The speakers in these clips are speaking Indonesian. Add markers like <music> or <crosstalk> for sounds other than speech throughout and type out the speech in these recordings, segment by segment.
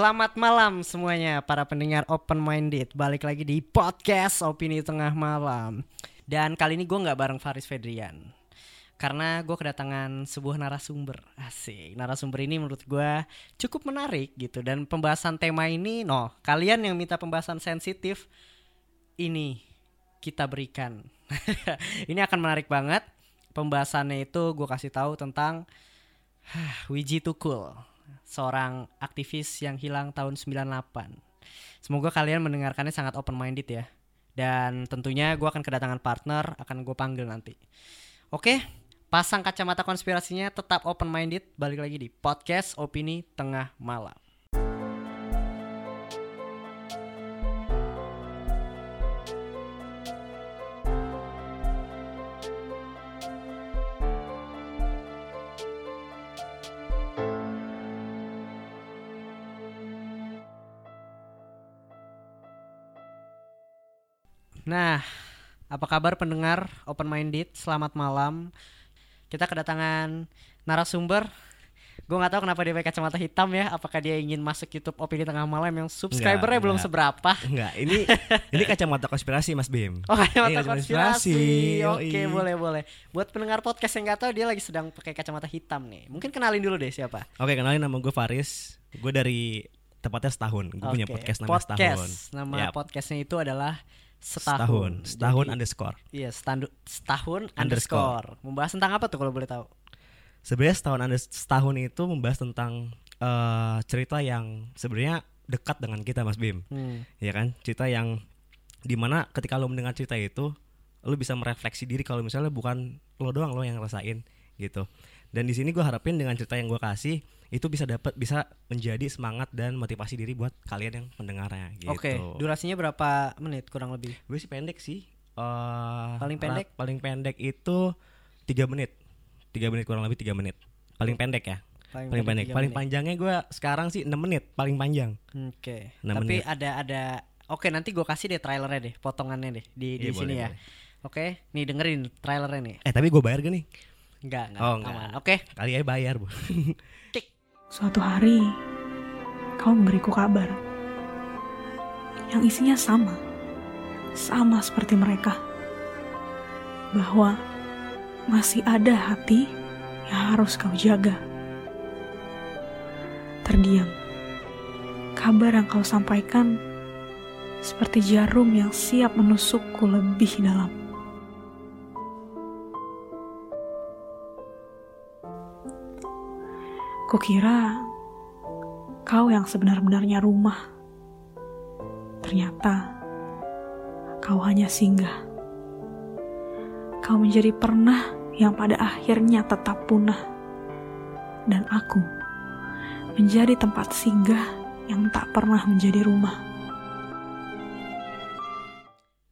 Selamat malam semuanya para pendengar Open Minded Balik lagi di podcast Opini Tengah Malam. Dan kali ini gue nggak bareng Faris Fedrian Karena gue kedatangan sebuah narasumber. Asik, narasumber ini menurut gue cukup menarik gitu Dan pembahasan tema ini, no Kalian yang minta pembahasan sensitif Ini kita berikan. <laughs> Ini akan menarik banget. Pembahasannya itu gue kasih tahu tentang <sighs> Wiji Tukul seorang aktivis yang hilang tahun 98. Semoga kalian mendengarkannya sangat open minded ya. Dan tentunya gue akan kedatangan partner, akan gue panggil nanti. Oke, pasang kacamata konspirasinya tetap open minded. Balik lagi di podcast opini tengah malam. Nah, apa kabar pendengar open minded? Selamat malam. Kita kedatangan narasumber. Gue nggak tahu kenapa dia pakai kacamata hitam ya. Apakah dia ingin masuk YouTube opini tengah malam yang subscribernya Enggak, belum enggak. seberapa? Enggak, ini <laughs> ini kacamata konspirasi Mas Bim. Oh kacamata Iya, konspirasi. yoi. Oke boleh boleh. Buat pendengar podcast yang nggak tahu dia lagi sedang pakai kacamata hitam nih. Mungkin kenalin dulu deh siapa. Oke, kenalin nama gue Faris. Gue dari tepatnya setahun. Gue punya Oke, podcast namanya setahun. podcast. Nama Yap, podcastnya itu adalah setahun. setahun. Setahun Jadi- underscore. Iya, standu- setahun Underscore. underscore. Membahas tentang apa tuh kalau boleh tahu? Sebenarnya setahun under, setahun itu membahas tentang eh, cerita yang sebenarnya dekat dengan kita Mas Bim. Hmm. Ya kan? Cerita yang di mana ketika lo mendengar cerita itu lo bisa merefleksi diri kalau misalnya bukan lo doang lo yang ngerasain gitu. Dan di sini gue harapin dengan cerita yang gue kasih itu bisa dapat bisa menjadi semangat dan motivasi diri buat kalian yang mendengarnya gitu. Oke, durasinya berapa menit kurang lebih? Gue sih pendek sih. Eh, Paling pendek? Paling pendek itu tiga menit. Tiga menit kurang lebih tiga menit. Paling pendek ya. Paling pendek. tiga Paling menit. panjangnya gue sekarang sih 6 menit. Paling panjang. Oke. Enam Tapi menit. ada ada Oke, nanti gue kasih deh trailernya deh, potongannya deh di di Iya, sini boleh, ya. boleh. Oke, nih dengerin trailernya nih. Eh tapi gue bayar gak nih? Enggak, enggak. Oh, enggak. Oke. Kali aja bayar bu. <laughs> Suatu hari, kau memberiku kabar yang isinya sama, sama seperti mereka, bahwa masih ada hati yang harus kau jaga. Terdiam, kabar yang kau sampaikan seperti jarum yang siap menusukku lebih dalam. Kukira kau yang sebenar-benarnya rumah. Ternyata kau hanya singgah. Kau menjadi pernah yang pada akhirnya tetap punah. Dan aku menjadi tempat singgah yang tak pernah menjadi rumah.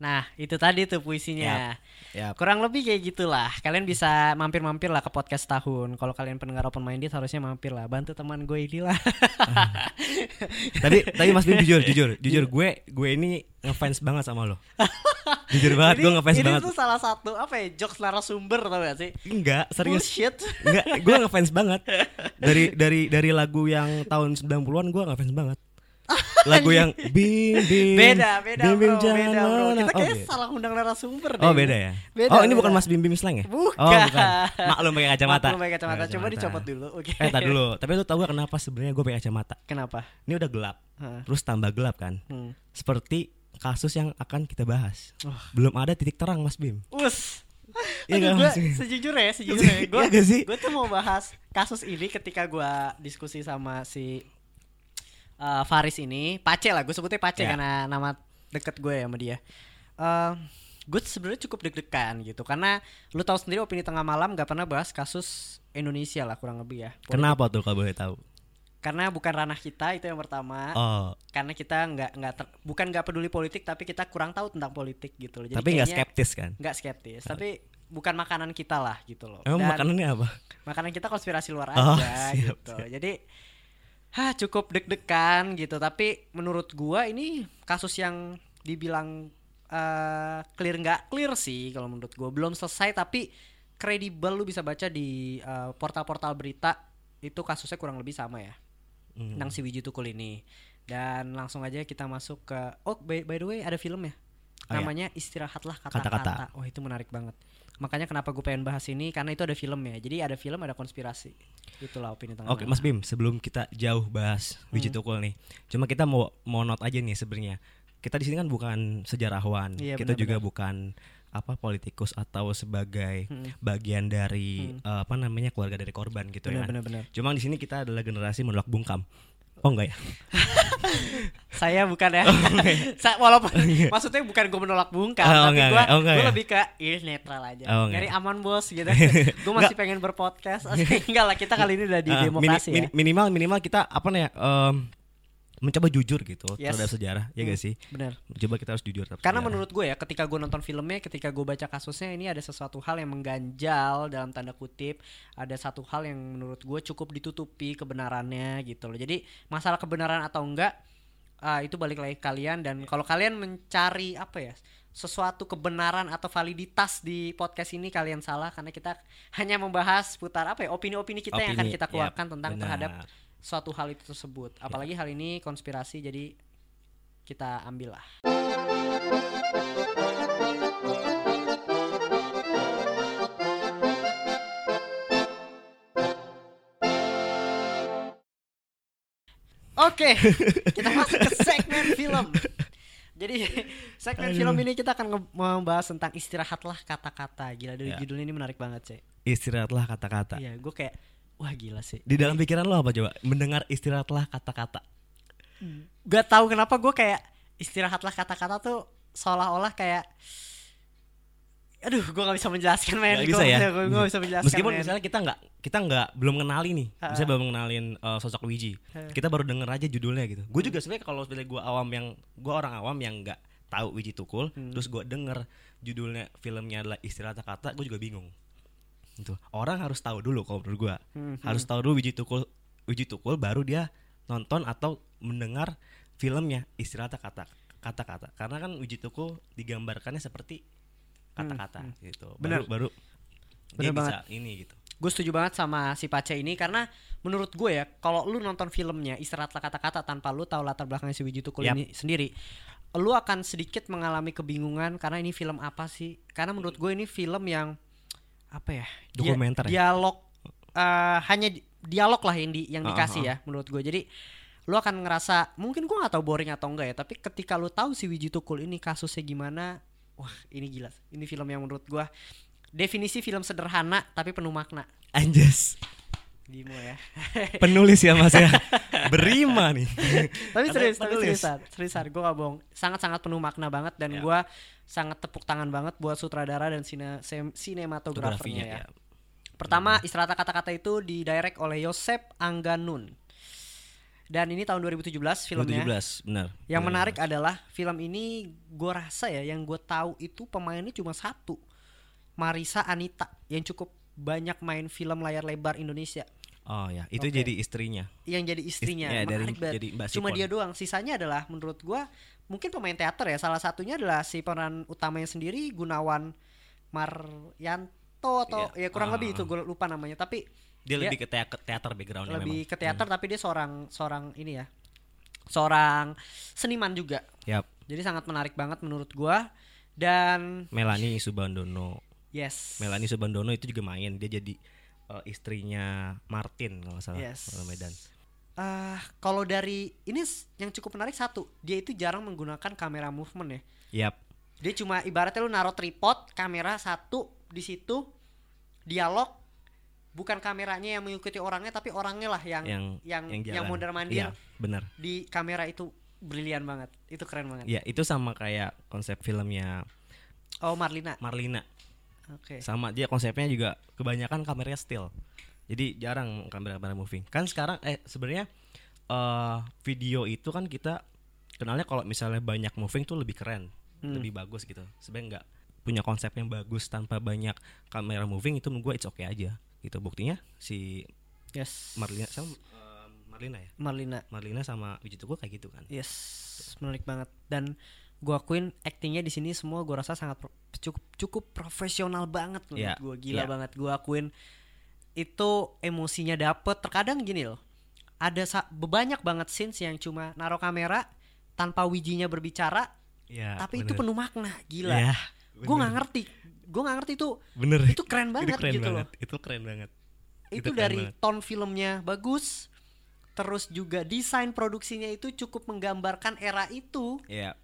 Nah, itu tadi tuh puisinya. Ya. Kurang lebih kayak gitulah. Kalian bisa mampir-mampir lah ke podcast tahun. Kalau kalian pendengar open minded harusnya mampir lah. Bantu teman gue ini lah. <laughs> tapi tapi Mas Bim jujur jujur jujur gue gue ini ngefans banget sama lo. jujur banget gue ngefans ini banget. tuh salah satu apa ya jokes narasumber tau gak sih? Enggak serius. Bullshit. Enggak, gue ngefans banget. <laughs> Dari dari dari lagu yang tahun 90-an gue ngefans banget. <laughs> Lagu yang bim bim Beda, beda bim, bim, bro, beda bro. Kita Oh, kayak beda. salah undang narasumber deh. Oh beda ya. Beda, oh ini beda. bukan Mas Bim Bim Slang ya? Bukan. Oh bukan. Maklum pakai kacamata. Maklum pakai kacamata. Coba Kacamata. dicopot dulu. Oke. Eh tar dulu. Tapi lu tahu gak kenapa sebenarnya gue pakai kacamata? Kenapa? Ini udah gelap. Hah. Terus tambah gelap kan. Hmm. Seperti kasus yang akan kita bahas. Wah. Belum ada titik terang Mas Bim. Us. Iya Aduh, maksudnya? sejujurnya ya, <laughs> sejujurnya ya, gue Iya gue tuh mau bahas kasus ini ketika gue diskusi sama si uh, Faris ini, Pace lah, gue sebutnya Pace Ya. karena nama deket gue sama dia. Uh, gue sebenarnya cukup deg-degan gitu karena lu tahu sendiri opini tengah malam gak pernah bahas kasus Indonesia lah kurang lebih ya. Politik. Kenapa tuh kalau boleh tahu? Karena bukan ranah kita itu yang pertama. Oh, Karena kita nggak nggak ter- bukan nggak peduli politik tapi kita kurang tahu tentang politik gitu loh. Jadi tapi nggak skeptis kan? nggak skeptis tapi bukan makanan kita lah gitu loh Emang Dan makanannya apa? makanan kita konspirasi luar Oh, aja <laughs> siap, gitu siap. jadi Hah cukup deg-degan gitu tapi menurut gua ini kasus yang dibilang eh, clear nggak clear sih kalau menurut gua belum selesai tapi kredibel lu bisa baca di eh, portal-portal berita itu kasusnya kurang lebih sama ya Hmm. tentang si Wiji Tukul ini. Dan langsung aja kita masuk ke oh by, by the way ada film ya. Oh, ya. Namanya Istirahatlah Kata-kata. Wah, itu menarik banget. Makanya kenapa gue pengen bahas ini karena itu ada film ya. Jadi ada film ada konspirasi. Itulah opini tengah. Oke, Mas Bim, sebelum kita jauh bahas Wiji Hmm. Tukul nih, cuma kita mau mau note aja nih sebenarnya. Kita di sini kan bukan sejarawan, Iya, kita juga bukan apa politikus atau sebagai Hmm. bagian dari Hmm. eh, apa namanya keluarga dari korban gitu ya. kan. Benar-benar. Cuma di sini kita adalah generasi menolak bungkam. Oh enggak ya? <laughs> Saya bukan ya. Sa- walaupun maksudnya bukan gue menolak bungkam, Oh, tapi gue. Oh, gue ya? lebih ke ini netral aja. Oh. Nyari aman bos gitu. <laughs> gue masih pengen berpodcast. <laughs> enggak lah, kita kali ini udah di mini- demokrasi mini- ya. minimal minimal kita apa nih ya? Mencoba jujur gitu Yes. terhadap sejarah, ya gak sih? Bener. Coba kita harus jujur Karena sejarah. menurut gue ya, ketika gue nonton filmnya, ketika gue baca kasusnya, ini ada sesuatu hal yang mengganjal dalam tanda kutip. Ada satu hal yang menurut gue cukup ditutupi kebenarannya gitu loh. Jadi masalah kebenaran atau enggak, ah, itu balik lagi kalian. Dan kalau kalian mencari apa ya, sesuatu kebenaran atau validitas di podcast ini kalian salah karena kita hanya membahas putar apa ya opini-opini kita yang akan Opini, kita keluarkan tentang benar. terhadap suatu hal itu tersebut. Apalagi hal ini konspirasi jadi kita ambil lah. Oke, <laughs> kita masuk ke segmen film. Jadi <laughs> segmen film ini kita akan membahas tentang istirahatlah kata-kata. Gila dari Ya. judul ini menarik banget sih. istirahatlah kata-kata. Iya, gue kayak wah gila sih. Di dalam pikiran lo apa coba? Mendengar istirahatlah kata-kata. Gak tahu kenapa gue kayak istirahatlah kata-kata tuh seolah-olah kayak aduh gue gak bisa menjelaskan men Nggak bisa ya? gue gak bisa menjelaskan Meskipun men. misalnya kita nggak kita nggak belum kenali nih, Ha-ha. misalnya belum kenalin uh, sosok Wiji, Ha. kita baru denger aja judulnya gitu. Gue juga sebenarnya kalau sebenarnya gue awam yang gue orang awam yang nggak tahu Wiji Tukul, Hmm. terus gue denger judulnya filmnya adalah istirahat kata, gue juga bingung. Itu orang harus tahu dulu kalau menurut gue, Hmm, harus tahu dulu Wiji Tukul, Wiji Tukul baru dia nonton atau mendengar filmnya istirahat kata kata-kata. Karena kan Wiji Tukul digambarkannya seperti kata-kata Hmm, gitu. Bener. Baru baru Bener dia banget. bisa ini gitu. gue setuju banget sama si Pace ini karena menurut gue ya kalau lu nonton filmnya istirahatlah kata-kata tanpa lu tahu latar belakangnya si Wiji Tukul Yap. ini sendiri lu akan sedikit mengalami kebingungan karena ini film apa sih karena menurut gue ini film yang apa ya? Dokumenter ya? dialog eh, hanya di- dialog lah yang di yang Ah, dikasih ah, ya menurut gue jadi lu akan ngerasa mungkin gue nggak tahu boring atau enggak ya tapi ketika lu tahu si Wiji Tukul ini kasusnya gimana wah ini gila. Ini film yang menurut gue definisi film sederhana tapi penuh makna. Anjas Bimo ya. <laughs> penulis ya mas ya <laughs> berima nih tapi serius, tapi penulis. seriusan, seriusan gue gak bohong. Sangat-sangat penuh makna banget dan Ya. gua sangat tepuk tangan banget buat sutradara dan sine, sinematografernya ya. Ya Pertama, istirahat kata-kata itu didirect oleh Yosep Angganun. Dan ini tahun 2017 filmnya. 2017 benar Yang Benar, menarik Mas. adalah film ini gue rasa ya yang gue tahu itu pemainnya cuma satu. Marisa Anita yang cukup banyak main film layar lebar Indonesia. Oh ya. Itu Oke. jadi istrinya. Yang jadi istrinya. ya, dari- jadi Mbak cuma dia doang. Sisanya adalah menurut gua mungkin pemain teater ya. Salah satunya adalah si pemeran utamanya sendiri Gunawan Maryanto atau Iya. ya kurang Ah. lebih itu. Gue lupa namanya. Tapi dia Dia lebih ke teater, teater backgroundnya lebih memang. ke teater tapi dia seorang seorang ini ya. Seorang seniman juga. Yap. jadi sangat menarik banget menurut gua. Dan Melanie Subandono yes. Melanie Subandono itu juga main. Dia jadi eh, istrinya Martin kalau salah Yes. orang Medan Ah, kalau dari ini yang cukup menarik satu dia itu jarang menggunakan kamera movement ya Yap Dia cuma ibaratnya lu naruh tripod, kamera satu di situ, dialog, bukan kameranya yang mengikuti orangnya tapi orangnya lah yang yang yang yang, yang, mondar mandir Iya, benar di kamera itu brilian banget. Itu keren banget. ya itu sama kayak konsep filmnya Oh, Marlina. Marlina Oke. sama dia konsepnya juga kebanyakan kameranya still jadi jarang kamera-kamera moving kan sekarang eh sebenarnya eh video itu kan kita kenalnya kalau misalnya banyak moving tuh lebih keren Hmm. lebih bagus gitu sebenarnya nggak punya konsep yang bagus tanpa banyak kamera moving itu menurut gue it's okay aja gitu buktinya si Yes. Marlina sama eh, Marlina ya Marlina. Marlina sama Wiji Tuku kayak gitu kan Yes, menarik banget. Dan gua akuin aktingnya di sini semua gua rasa sangat pro- cukup cukup profesional banget menurut Iya, gua. Gila iya. banget. Gua akuin itu emosinya dapet. Terkadang gini loh. ada banyak banget scenes yang cuma naruh kamera tanpa wijinya berbicara Ya, tapi itu bener. penuh makna gila Ya, gue nggak ngerti gue nggak ngerti itu Bener. itu keren banget itu keren gitu banget. loh Itu keren banget. itu keren dari banget. tone filmnya bagus terus juga desain produksinya itu cukup menggambarkan era itu Ya.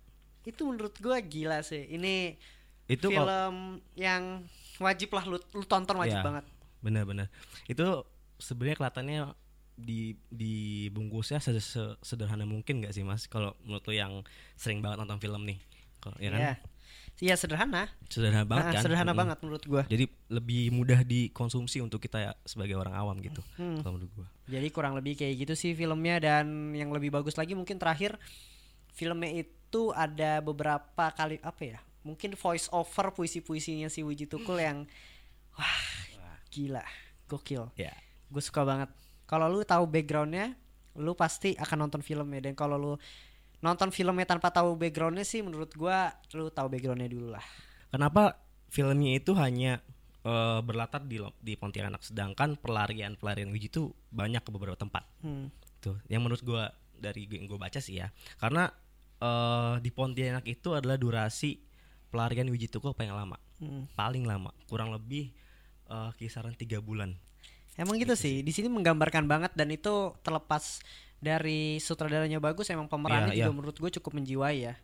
Itu menurut gue gila sih ini Itu film yang wajib lah lu, lu tonton wajib Ya. banget benar-benar. Itu sebenarnya kelihatannya di di bungkusnya se- se- sederhana mungkin gak sih Mas? Kalau menurut lo yang sering banget nonton film nih. Kalau ya kan? Iya. Iya sederhana Sederhana banget kan? sederhana Mm-mm. banget menurut gue Jadi lebih mudah dikonsumsi untuk kita ya sebagai orang awam gitu. Hmm. Kalau menurut gua. Jadi kurang lebih kayak gitu sih filmnya dan yang lebih bagus lagi mungkin terakhir filmnya itu ada beberapa kali apa ya? Mungkin voice over puisi-puisinya si Wiji Tukul yang wah gila, gokil. Ya. Gue suka banget. Kalau lu tahu backgroundnya, lu pasti akan nonton filmnya dan kalau lu nonton filmnya tanpa tahu backgroundnya sih menurut gua lu tahu backgroundnya dulu lah. Kenapa filmnya itu hanya eh, berlatar di di Pontianak sedangkan pelarian-pelarian Wiji itu banyak ke beberapa tempat. Hmm. Tuh, yang menurut gua dari yang gue baca sih ya. Karena eh, di Pontianak itu adalah durasi pelarian Wiji Tukul paling lama. Hmm. Paling lama, kurang lebih eh, kisaran tiga bulan. Emang gitu sih. Di sini menggambarkan banget dan itu terlepas dari sutradaranya bagus, emang pemerannya Iya, juga iya. menurut gue cukup menjiwai ya.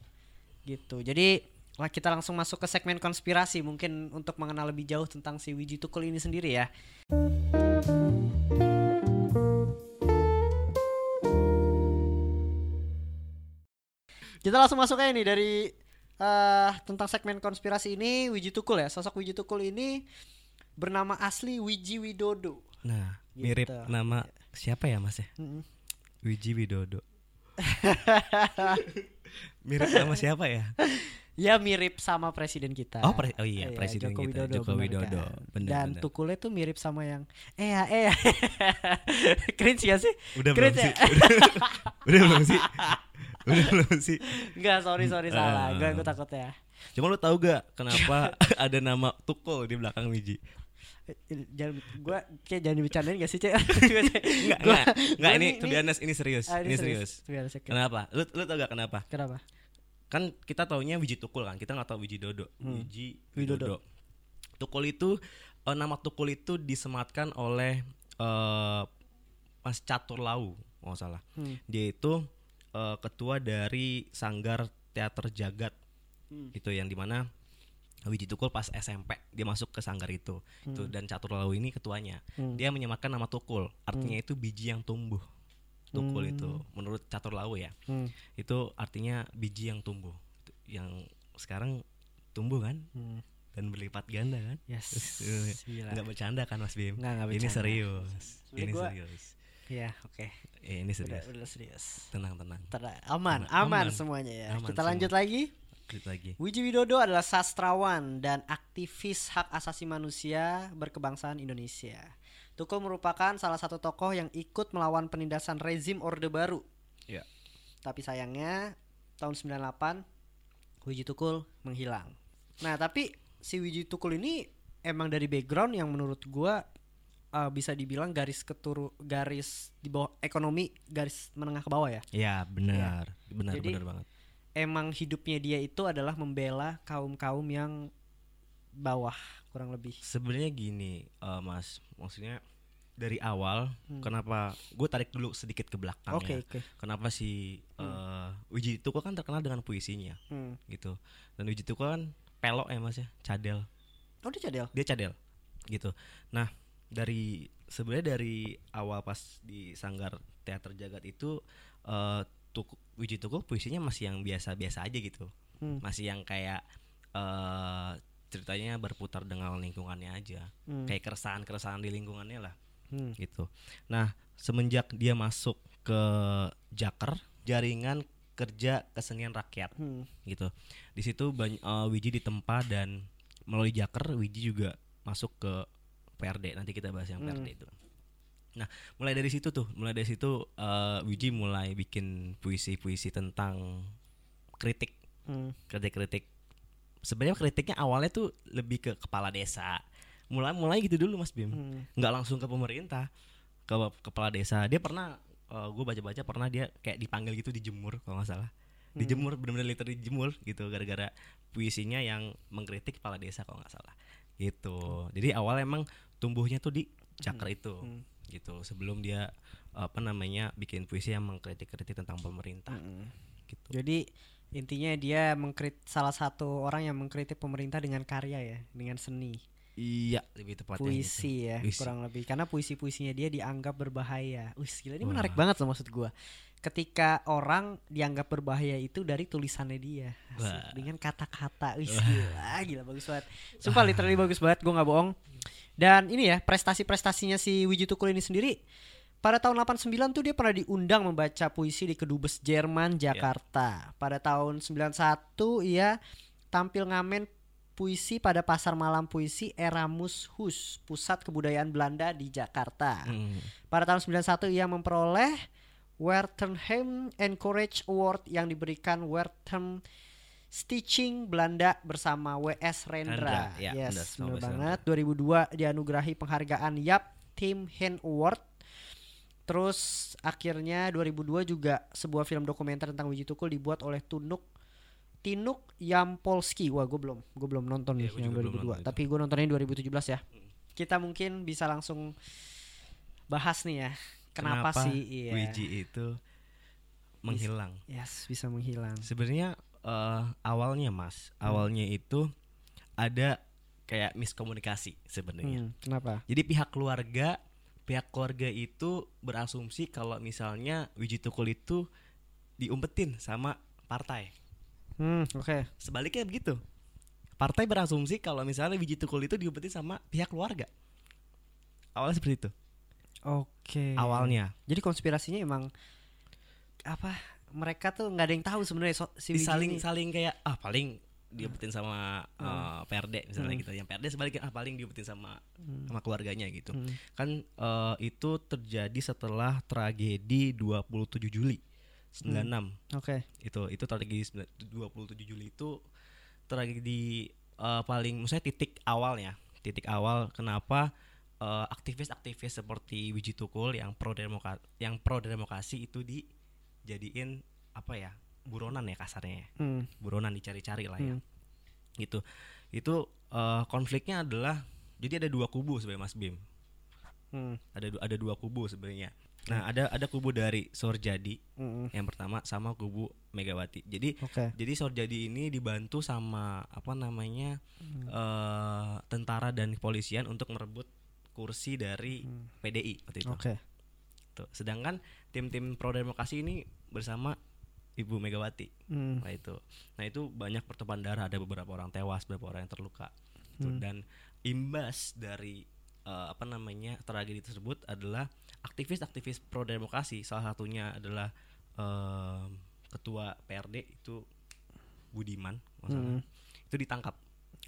Gitu. Jadi lah kita langsung masuk ke segmen konspirasi mungkin untuk mengenal lebih jauh tentang si Wiji Tukul ini sendiri ya. Kita langsung masuk aja nih dari eh tentang segmen konspirasi ini Wiji Tukul ya. Sosok Wiji Tukul ini bernama asli Wiji Widodo. Nah, Gitu. mirip nama siapa ya Mas ya? Mm-mm. Wiji Widodo. <laughs> mirip nama siapa ya? Ya mirip sama presiden kita. Oh, pre- oh iya, presiden Joko kita, Widodo, Joko Widodo. kan? Bener, Dan bener. tukulnya tuh mirip sama yang eh ya eh ya. <laughs> Cringe gak sih? Udah belum Cringe sih? ya? <laughs> Udah belum sih? Belum <laughs> sih? Enggak, sorry sorry salah. Eh. Gue gue takut ya. Cuma lu tahu gak kenapa <laughs> ada nama Tukul di belakang Wiji? Eh, Jangan gue kayak jangan dibicarain gak sih, Cek? <laughs> Enggak, Gua- enggak. Enggak gua ini to be honest ini serius. Ah, ini serius. To be honest, oke. Kenapa? Lu lu tau gak kenapa? Kenapa? Kan kita taunya Wiji Tukul kan, kita nggak tahu Wiji Dodo. Hmm. Wiji Widodo. Tukul itu eh, nama Tukul itu disematkan oleh eh Mas Catur Lau, nggak salah. Hmm. Dia itu eh, ketua dari Sanggar Teater Jagat. Hmm. Itu yang di mana Wiji Tukul pas SMP dia masuk ke sanggar itu. Itu dan Catur Lau ini ketuanya. Hmm. Dia menyematkan nama Tukul, artinya itu biji yang tumbuh. Tukul Hmm. itu menurut Catur Lau ya. Hmm. Itu artinya biji yang tumbuh. Yang sekarang tumbuh kan Hmm. dan berlipat ganda kan? Yes. <laughs> Gila. Enggak bercanda kan Mas Bim? Nggak, nggak Ini bercanda. serius. Sebenarnya Ini gua- serius. Iya, oke. Eh, ini Udah, serius. udah serius. Tenang, tenang. Ter- aman, Aman, aman, semuanya ya. Aman Kita semua. lanjut lagi. Lanjut lagi. Wiji Widodo adalah sastrawan dan aktivis hak asasi manusia berkebangsaan Indonesia. Tukul merupakan salah satu tokoh yang ikut melawan penindasan rezim Orde Baru. Ya. Tapi sayangnya tahun 98 Wiji Tukul menghilang. Nah, tapi si Wiji Tukul ini emang dari background yang menurut gua uh, bisa dibilang garis keturu garis di bawah ekonomi garis menengah ke bawah ya. Ya, benar. Benar, Jadi- benar banget. emang hidupnya dia itu adalah membela kaum-kaum yang bawah kurang lebih. Sebenarnya gini, eh, Mas, maksudnya dari awal Hmm. kenapa gue tarik dulu sedikit ke belakang Oke, ya. oke. Kenapa si eh, Wiji Tukul kan terkenal dengan puisinya Hmm. gitu. Dan Wiji Tukul kan pelok ya Mas ya, cadel. Oh, dia cadel. Dia cadel gitu. Nah, dari sebenarnya dari awal pas di Sanggar Teater Jagat itu eh Tuk- Wiji Tukul puisinya masih yang biasa-biasa aja gitu. Hmm. Masih yang kayak eh ceritanya berputar dengan lingkungannya aja. Hmm. Kayak keresahan-keresahan di lingkungannya lah Hmm. gitu. Nah, semenjak dia masuk ke Jaker, jaringan kerja kesenian rakyat Hmm. gitu. Di situ banyak Wiji ditempa dan melalui Jaker Wiji juga masuk ke PRD. Nanti kita bahas yang Hmm. PRD itu. Nah, mulai dari situ tuh, mulai dari situ eh, Wiji mulai bikin puisi-puisi tentang kritik, Hmm. kritik-kritik. Sebenarnya kritiknya awalnya tuh lebih ke kepala desa. Mulai mulai gitu dulu Mas Bim Hmm. nggak langsung ke pemerintah ke kepala desa dia pernah gue baca-baca pernah dia kayak dipanggil gitu dijemur kalau nggak salah dijemur bener-bener literally dijemur gitu gara-gara puisinya yang mengkritik kepala desa kalau nggak salah gitu jadi awal emang tumbuhnya tuh di cakra itu Hmm. gitu sebelum dia apa namanya bikin puisi yang mengkritik-kritik tentang pemerintah Mm-mm. gitu Jadi intinya dia mengkrit salah satu orang yang mengkritik pemerintah dengan karya ya, dengan seni, iya lebih tepatnya gitu. puisi ya, Puisi. kurang lebih. Karena puisi-puisinya dia dianggap berbahaya. Wih, gila ini Wah. menarik banget loh maksud gua. Ketika orang dianggap berbahaya itu dari tulisannya dia, Asik. Wah. dengan kata-kata, wih gila, gila bagus banget. Sumpah literally bagus banget, gua nggak bohong. Dan ini ya prestasi-prestasinya si Wiji Tukul ini sendiri pada tahun 89 tuh dia pernah diundang membaca puisi di Kedubes Jerman Jakarta. Pada tahun 91 ia tampil ngamen puisi pada Pasar Malam Puisi Eramus Hus, pusat kebudayaan Belanda di Jakarta. Hmm. Pada tahun 91 ia memperoleh Wertenheim Encourage Award yang diberikan Werthem Stitching Belanda bersama WS Rendra. Rendra, ya, yes, benar, banget. 2002 dianugerahi penghargaan Yap Tim Hen Award. Terus akhirnya 2002 juga sebuah film dokumenter tentang Wiji Tukul dibuat oleh Tunuk Tinuk Yampolski. Wah, gue belum gue belum nonton nih Iya, gua yang juga belum 2002. nonton itu. Tapi gue nontonnya 2017 ya. Kita mungkin bisa langsung bahas nih ya. Kenapa, sih iya. Wiji itu menghilang Yes, bisa menghilang. sebenarnya eh, awalnya mas awalnya itu ada kayak miskomunikasi sebenarnya Hmm, kenapa? jadi pihak keluarga pihak keluarga itu berasumsi kalau misalnya Wiji Tukul itu diumpetin sama partai Hmm, oke. sebaliknya begitu partai berasumsi kalau misalnya Wiji Tukul itu diumpetin sama pihak keluarga awalnya seperti itu Oke. awalnya Jadi konspirasinya emang apa? Mereka tuh nggak ada yang tahu sebenarnya so, si saling saling kayak ah paling diumpetin sama Hmm. eh, PRD misalnya Hmm. gitu yang PRD sebaliknya ah paling diumpetin sama Hmm. sama keluarganya gitu Hmm. kan eh, itu terjadi setelah tragedi 27 Juli 96 Oke. itu itu tragedi sembilan- 27 Juli itu tragedi eh, paling maksudnya titik awalnya titik awal kenapa aktivis-aktivis seperti Wiji Tukul yang pro demokrasi yang pro demokrasi itu dijadiin apa ya buronan ya kasarnya ya Hmm. buronan dicari-cari lah ya Hmm. gitu itu eh, konfliknya adalah jadi ada dua kubu sebenarnya Mas Bim Hmm. ada ada dua kubu sebenarnya nah ada ada kubu dari Sorjadi Hmm. yang pertama sama kubu Megawati jadi Oke. jadi Sorjadi ini dibantu sama apa namanya Hmm. eh, tentara dan kepolisian untuk merebut kursi dari Hmm. PDI waktu itu Oke. Tuh. sedangkan tim-tim pro demokrasi ini bersama Ibu Megawati Hmm. Nah itu, nah itu banyak pertumpahan darah. Ada beberapa orang tewas, beberapa orang yang terluka. Tuh, Hmm. Dan imbas dari eh, apa namanya tragedi tersebut adalah aktivis-aktivis pro demokrasi. Salah satunya adalah em, ketua PRD itu Budiman. Hmm. itu ditangkap,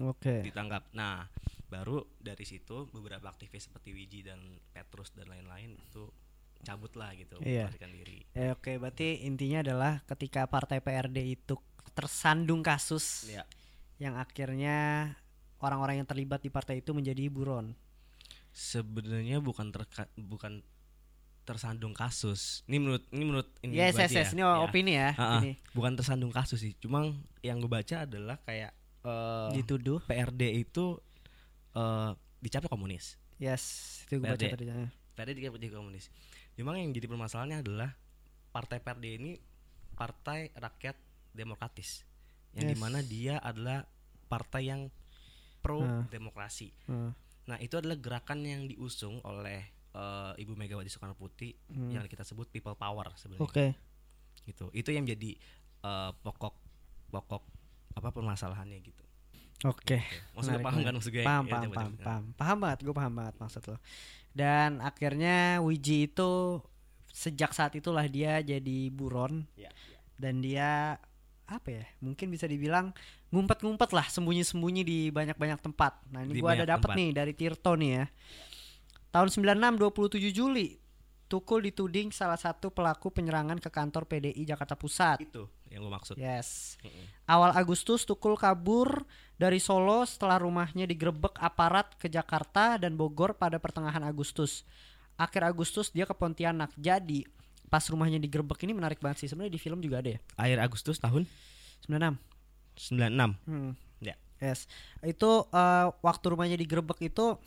Oke. ditangkap. Nah baru dari situ beberapa aktivis seperti Wiji dan Petrus dan lain-lain itu cabut lah gitu, Iya. melarikan diri. Ya, oke, berarti intinya adalah ketika partai PRD itu tersandung kasus Ya. yang akhirnya orang-orang yang terlibat di partai itu menjadi buron. sebenarnya bukan terka, bukan tersandung kasus. Ini menurut ini menurut ini Yes, yes, yes. ya. Ini Ya. opini ya. Ah, ah. Ini Bukan tersandung kasus sih. Cuma yang gue baca adalah kayak eh, dituduh. PRD itu eh dicap komunis. Yes, itu gue baca tadi. ya. PRD dicap jadi komunis. Cuma yang jadi permasalahannya adalah partai PRD ini partai rakyat demokratis. Yang Yes. di mana dia adalah partai yang pro Ah. demokrasi. Hmm. Nah, itu adalah gerakan yang diusung oleh eh, Ibu Megawati Soekarno Putri Hmm. yang kita sebut people power sebenarnya. Oke. Gitu. Itu yang jadi eh, pokok pokok apa permasalahannya gitu. Oke. Maksudnya Menarik, paham kan maksudnya? Paham, Ya, paham, paham, paham, paham banget, gue paham banget maksud lo. Dan akhirnya Wiji itu sejak saat itulah dia jadi buron Ya, dan dia apa ya? Mungkin bisa dibilang ngumpet-ngumpet lah, sembunyi-sembunyi di banyak-banyak tempat. Nah ini gue ada dapat nih dari Tirto nih ya. Tahun 96 27 Juli Tukul dituding salah satu pelaku penyerangan ke kantor PDI Jakarta Pusat. Itu yang gue maksud. Yes. Mm-mm. Awal Agustus Tukul kabur dari Solo setelah rumahnya digerebek aparat ke Jakarta dan Bogor pada pertengahan Agustus. Akhir Agustus dia ke Pontianak. Jadi pas rumahnya digerebek ini menarik banget sih. Sebenarnya di film juga ada ya. Akhir Agustus tahun 96. 96. Hmm. Ya. Yes. Itu eh, waktu rumahnya digerebek itu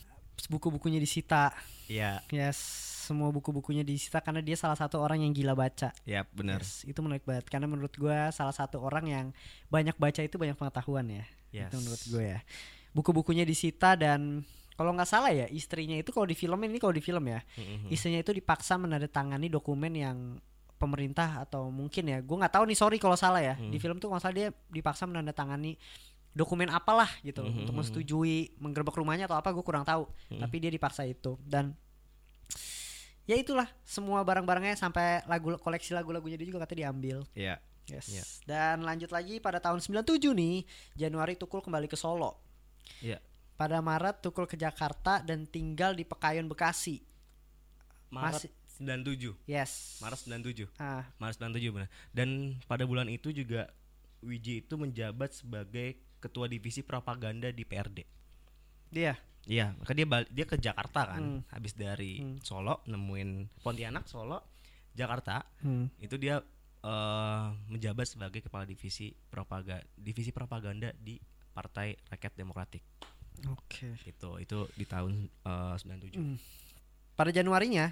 buku-bukunya disita. Iya, Yes, semua buku-bukunya disita karena dia salah satu orang yang gila baca. ya benar. Yes, itu menarik banget karena menurut gua salah satu orang yang banyak baca itu banyak pengetahuan ya. Yes. Itu menurut gue ya. Buku-bukunya disita dan kalau nggak salah ya istrinya itu kalau di film ini kalau di film ya Mhm. istrinya itu dipaksa menandatangani dokumen yang pemerintah atau mungkin ya gue nggak tahu nih sorry kalau salah ya Hmm. di film tuh kalau salah dia dipaksa menandatangani dokumen apalah gitu Mhm. untuk menyetujui menggerebek rumahnya atau apa gue kurang tahu Hmm. tapi dia dipaksa itu dan ya itulah semua barang-barangnya sampai lagu koleksi lagu-lagunya dia juga katanya diambil Iya. yes Iya. dan lanjut lagi pada tahun 97 nih Januari Tukul kembali ke Solo Iya. pada Maret Tukul ke Jakarta dan tinggal di Pekayon Bekasi Maret Masih- 97. yes Maret 97. ah Maret 97 benar. Dan pada bulan itu juga Wiji itu menjabat sebagai ketua divisi propaganda di PRD. dia Iya, maka dia dia ke Jakarta kan, Hmm. habis dari Hmm. Solo nemuin Pontianak, Solo, Jakarta, hmm. itu dia eh, menjabat sebagai kepala divisi propaganda divisi propaganda di Partai Rakyat Demokratik. oke Itu itu di tahun eh, 97. Hmm. pada Januarinya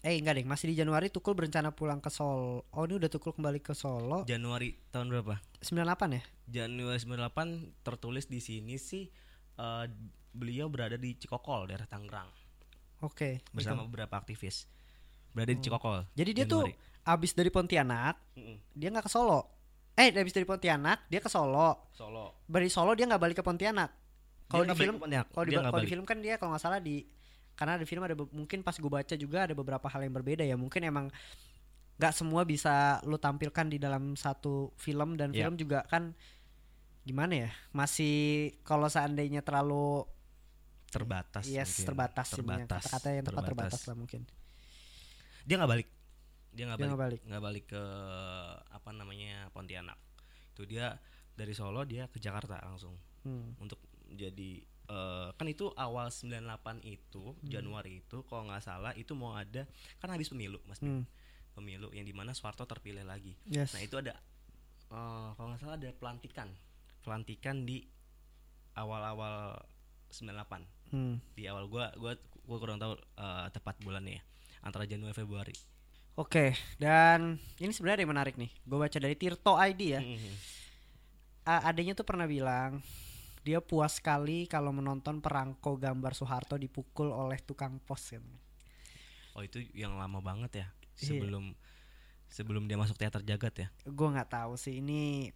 eh enggak deh masih di Januari Tukul berencana pulang ke Solo oh ini udah Tukul kembali ke Solo Januari tahun berapa? 98 ya Januari 98 tertulis di sini sih eh, beliau berada di Cikokol daerah Tangerang oke bersama itu. beberapa aktivis. Berada di Cikokol. jadi dia Januari. tuh abis dari Pontianak Mm-mm. dia nggak ke Solo eh abis dari Pontianak dia ke Solo Solo. dari Solo dia nggak balik ke Pontianak kalau di film kalau di, kalau di film kan dia kalau nggak salah di karena di film ada mungkin pas gue baca juga ada beberapa hal yang berbeda ya mungkin emang nggak semua bisa lu tampilkan di dalam satu film dan Ya. film juga kan gimana ya masih kalau seandainya terlalu terbatas yes mungkin. terbatas, sih, banyak terbatas kata-kata yang tepat terbatas lah mungkin dia nggak balik dia nggak balik nggak balik. balik ke apa namanya Pontianak itu dia dari Solo dia ke Jakarta langsung Hmm. untuk jadi eh, kan itu awal 98 itu Hmm. Januari itu kalau nggak salah itu mau ada kan habis pemilu Mas. Hmm. pemilu yang di mana Soeharto terpilih lagi yes nah itu ada eh, kalau nggak salah ada pelantikan pelantikan di awal-awal 98 Hmm. di awal gua gua gua kurang tahu eh, tepat bulannya ya antara Januari Februari Oke, dan ini sebenarnya yang menarik nih. Gue baca dari Tirto ID ya. Mhm. A- adanya tuh pernah bilang dia puas sekali kalau menonton perangko gambar Soeharto dipukul oleh tukang pos. Gitu. oh itu yang lama banget ya Iya. sebelum sebelum dia masuk teater jagat ya Gue nggak tahu sih ini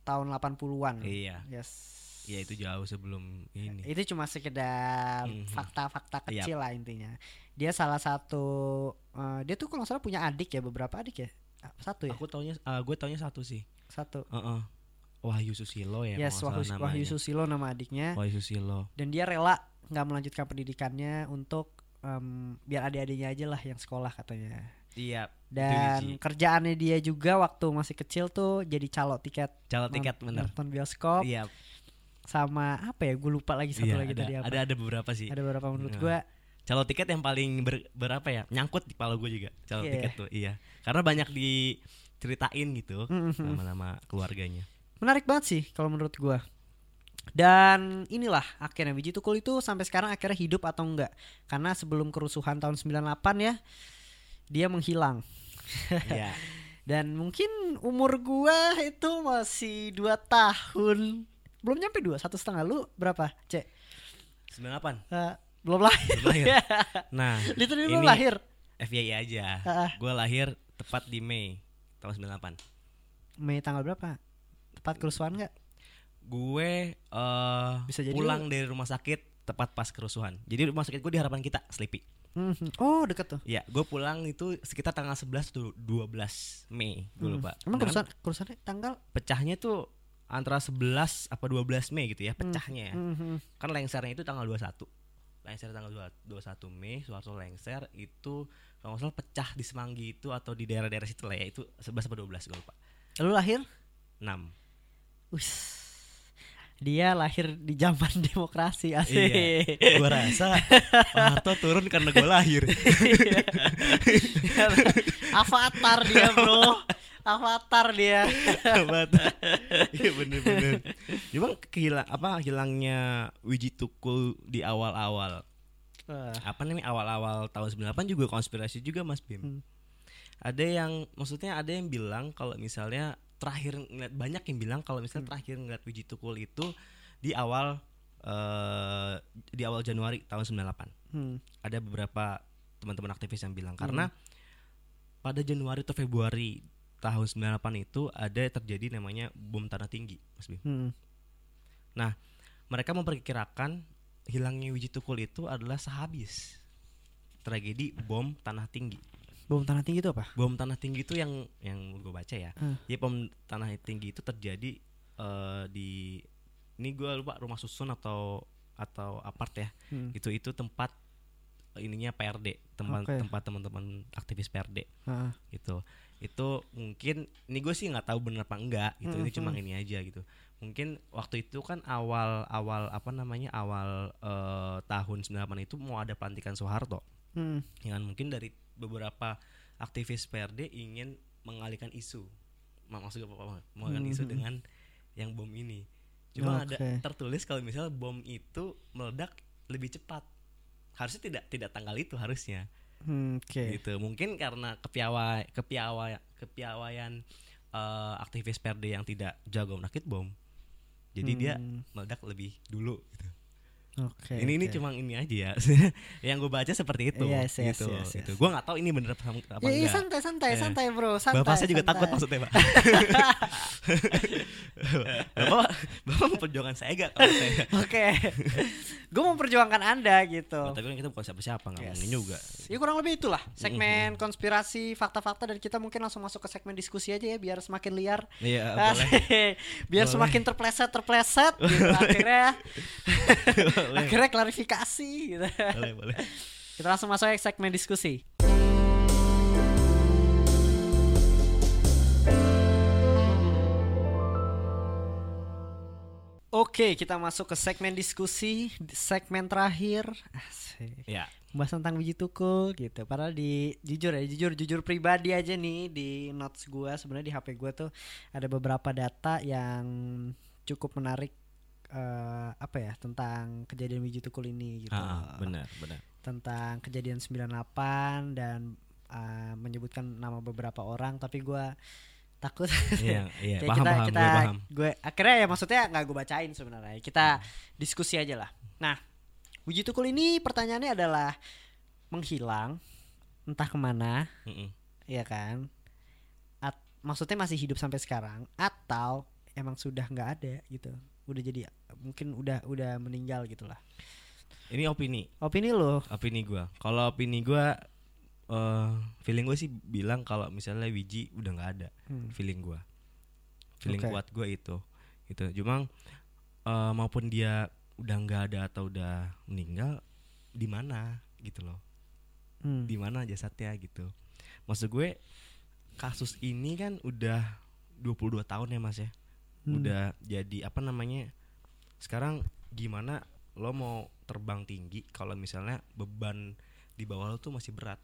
tahun 80-an. iya Yes. Iya itu jauh sebelum ini Itu cuma sekedar Mhm. fakta-fakta kecil lah intinya. Dia salah satu eh, dia tuh kalau salah punya adik ya beberapa adik ya. Satu ya? aku taunya ah, gue taunya satu sih Satu. Heeh. Wahyu Susilo ya yes, Wahyu, Wahyu. Susilo nama adiknya. Wahyu Susilo dan dia rela nggak melanjutkan pendidikannya untuk em, biar adik-adiknya aja lah yang sekolah katanya iya dan kerjaannya dia juga waktu masih kecil tuh jadi calo tiket calon non- tiket bener nonton bioskop iya sama apa ya gue lupa lagi satu iya, lagi ada, tadi apa. ada ada beberapa sih. Ada beberapa menurut Nah. gue calon tiket yang paling ber, berapa ya? Nyangkut di kepala gue juga calon Iya. tiket tuh iya. Karena banyak diceritain gitu nama-nama keluarganya. Menarik banget sih kalau menurut gue dan inilah akhirnya Wiji Tukul itu sampai sekarang akhirnya hidup atau enggak? Karena sebelum kerusuhan tahun 98 ya dia menghilang. Iya. <laughs> Dan mungkin umur gua itu masih dua tahun. Belum nyampe dua, satu setengah. Lu berapa, Cek? 98 Eh, belum lahir. Belum lahir. <laughs> nah Literally ini belum lahir. FYI aja Ah. gue lahir tepat di Mei tahun 98 Mei tanggal berapa? Tepat kerusuhan nggak? gue eh Bisa jadi pulang dari rumah sakit tepat pas kerusuhan jadi rumah sakit gue di harapan kita Sleepy Mhm. Oh deket tuh. ya gue pulang itu sekitar tanggal 11 tuh 12 Mei gue Hmm. lupa Emang kerusuhan kerusuhannya tanggal? pecahnya tuh antara 11 apa 12 Mei gitu ya pecahnya ya Mhm. kan lengsernya itu tanggal 21 lengser tanggal 2 21 Mei Soeharto lengser itu kalau nggak salah pecah di Semanggi itu atau di daerah-daerah situ lah ya itu 11 atau 12 gue lupa Lu lahir? 6 Wis. Dia lahir di zaman <laughs> demokrasi asik. Iya. Gue rasa Soeharto turun karena gue lahir. <laughs> Avatar dia, Bro. <laughs> Avatar dia. <laughs> Avatar. Iya bener-bener. Cuma kehilang apa hilangnya Wiji Tukul di awal-awal Wah. apa namanya awal-awal tahun 98 juga konspirasi juga Mas Bim. Hmm. Ada yang maksudnya ada yang bilang kalau misalnya terakhir ngeliat banyak yang bilang kalau misalnya Hmm. terakhir ngeliat Wiji Tukul itu di awal eh di awal Januari tahun 98. Hmm. Ada beberapa teman-teman aktivis yang bilang karena pada Januari atau Februari tahun 98 itu ada terjadi namanya bom tanah tinggi Mas Bim. Hmm. Mereka memperkirakan hilangnya Wiji Tukul itu adalah sehabis tragedi bom tanah tinggi. Bom tanah tinggi itu apa? Bom tanah tinggi itu yang yang gue baca ya. Hmm. Jadi bom tanah tinggi itu terjadi eh, di ini gue lupa rumah susun atau atau apart ya. Hmm. Itu itu tempat ininya PRD, tempat Oke. tempat teman-teman aktivis PRD Ah. gitu. Itu mungkin ini gue sih nggak tahu bener apa enggak gitu. Ini Hmm, cuma hmm. ini aja gitu. Mungkin waktu itu kan awal awal apa namanya awal eh, tahun 98 itu mau ada pelantikan Soeharto Hmm. ya kan mungkin dari beberapa aktivis PRD ingin mengalihkan isu Mak- maksud gue apa mengalihkan isu dengan yang bom ini cuma ada Oke. tertulis kalau misalnya bom itu meledak lebih cepat harusnya tidak tidak tanggal itu harusnya Hmm, Oke. gitu mungkin karena kepiawa kepiawa kepiawaian eh, aktivis PRD yang tidak jago merakit bom jadi dia Hmm. meledak lebih dulu gitu. Oke. ini ini oke. cuma ini aja ya <laughs> yang gue baca seperti itu Yes, yes, gitu yes, yes. gitu gue nggak tahu ini bener apa, apa Ya, iya, enggak santai santai Eh. santai bro santai bapak saya juga santai. takut maksudnya pak <laughs> <laughs> bapak bapak memperjuangkan saya gak kalau saya Oke, gue memperjuangkan anda gitu. Oh, tapi kan kita bukan siapa-siapa nggak Yes. mungkin juga Ya kurang lebih itulah segmen konspirasi fakta-fakta dan kita mungkin langsung masuk ke segmen diskusi aja ya biar semakin liar. iya <laughs> boleh biar Boleh. semakin terpleset terpleset gitu <laughs> akhirnya <laughs> boleh akhirnya klarifikasi gitu. boleh boleh Kita langsung masuk ke segmen diskusi. Oke, kita masuk ke segmen diskusi, di segmen terakhir. Asik. ya Bahas tentang biji tukul gitu. Padahal di jujur ya, jujur jujur pribadi aja nih di notes gua sebenarnya di HP gua tuh ada beberapa data yang cukup menarik eh, apa ya tentang kejadian biji tukul ini gitu. ah, benar benar Tentang kejadian 98 dan eh, menyebutkan nama beberapa orang tapi gua takut. Iya <laughs> iya Kayak paham kita, paham kita gue paham. gue akhirnya ya maksudnya nggak gue bacain sebenarnya. Kita diskusi aja lah. Nah uji tukul ini pertanyaannya adalah menghilang entah ke mana Mm-mm. ya kan? At- maksudnya masih hidup sampai sekarang atau emang sudah nggak ada gitu. Udah jadi mungkin udah udah meninggal gitulah. Ini opini. Opini lo. Opini gue kalau opini gue eh feeling gue sih bilang kalau misalnya Wiji udah nggak ada Hmm. feeling gue feeling Oke. kuat gue itu itu cuma eh, maupun dia udah nggak ada atau udah meninggal di mana gitu loh Hmm. di mana jasadnya gitu maksud gue kasus ini kan udah 22 tahun ya mas ya Hmm. udah jadi apa namanya sekarang gimana lo mau terbang tinggi kalau misalnya beban di bawah lo tuh masih berat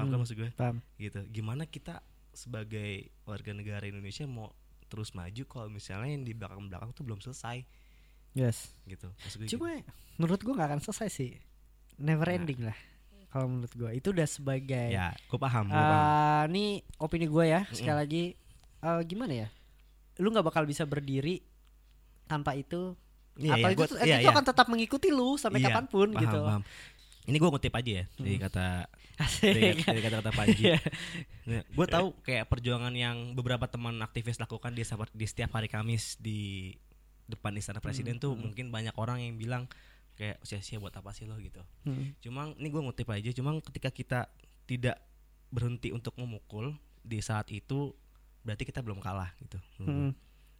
paham kan Hmm. maksud gue? paham. Gitu. Gimana kita sebagai warga negara Indonesia mau terus maju kalau misalnya yang di belakang belakang tuh belum selesai? Yes. Gitu. Maksud gue cuma menurut gue nggak akan selesai sih. Never Nah. ending lah kalau menurut gue itu udah sebagai gitu. ya gue paham gue paham. Eh, ini opini gue ya sekali lagi. Eh, gimana ya? Lu nggak bakal bisa berdiri tanpa itu. Iya, atau iya, itu, gua- itu iya, iya. akan tetap mengikuti lu sampai Iya, kapan pun paham, gitu. paham. Ini gue ngutip aja ya dari Hmm. kata <laughs> Asik. dari, dari kata-kata Panji Iya. gue tahu kayak perjuangan yang beberapa teman aktivis lakukan di, di setiap hari Kamis di depan istana presiden Hmm, tuh mungkin banyak orang yang bilang kayak sia-sia buat apa sih lo gitu Hmm. Cuma ini gue ngutip aja, cuma ketika kita tidak berhenti untuk memukul di saat itu berarti kita belum kalah gitu. Hmm.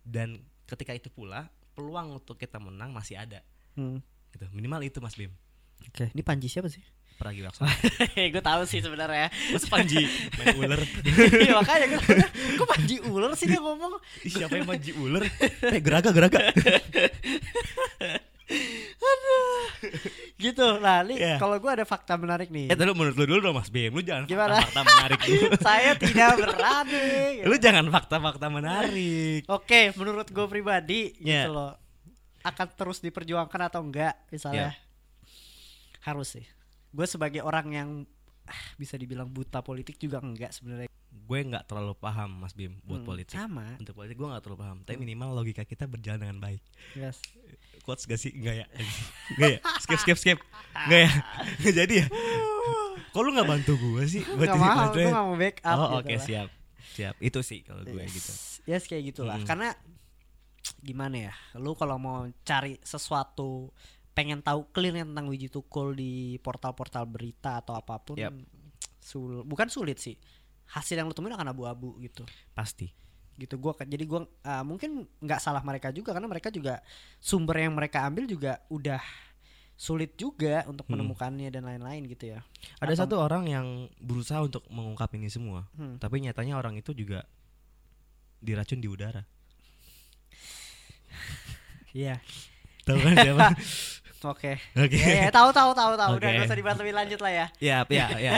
Dan ketika itu pula peluang untuk kita menang masih ada Hmm. gitu. Minimal itu Mas Bim. Oke, ini Panji siapa sih? Pragiwaksono. <laughs> gue tahu sih sebenarnya. Mas Panji main <laughs> ular. Iya makanya gue kok Panji ular sih dia ngomong. Siapa yang Panji ular? <laughs> Eh geraga geraga. gitu. Nah, nih Iya. kalau gue ada fakta menarik nih. Eh, tadi menurut lu dulu dong Mas Bim, lu jangan Gimana? fakta-fakta menarik dulu. Saya tidak berani. lu jangan fakta-fakta menarik. Oke, menurut gue pribadi Iya. gitu loh. Akan terus diperjuangkan atau enggak misalnya. Iya. Harus sih. Gue sebagai orang yang ah, bisa dibilang buta politik juga enggak sebenarnya. Gue nggak terlalu paham Mas Bim buat Hmm, politik. Sama. Untuk politik gue nggak terlalu paham, tapi minimal logika kita berjalan dengan baik. Yes. Quotes gak sih? Enggak ya? Enggak ya? Skip skip skip. Enggak ya? Nggak jadi ya? Kok lu gak bantu gue sih? buat Gak mau, gue Bim? gak mau backup Oh gitu oke lah. siap. Siap. Itu sih kalau gue yes. gitu. Yes kayak gitulah. Hmm. Karena gimana ya? Lu kalau mau cari sesuatu pengen tahu clear tentang Wiji Tukul di portal-portal berita atau apa pun Yap. sul bukan sulit sih. Hasil yang lu temuin akan abu-abu gitu. Pasti. Gitu gua jadi gua uh, mungkin nggak salah mereka juga karena mereka juga sumber yang mereka ambil juga udah sulit juga untuk Hmm. menemukannya dan lain-lain gitu ya. Ada Atau- satu orang yang berusaha untuk mengungkap ini semua, Hmm. tapi nyatanya orang itu juga diracun di udara. Iya. Tahu kan siapa? <laughs> Oke. Oke. Ya, ya, tahu tahu tahu tahu. Udah Oke. gak usah dibahas lebih lanjut lah ya. Ya, ya, <laughs> ya.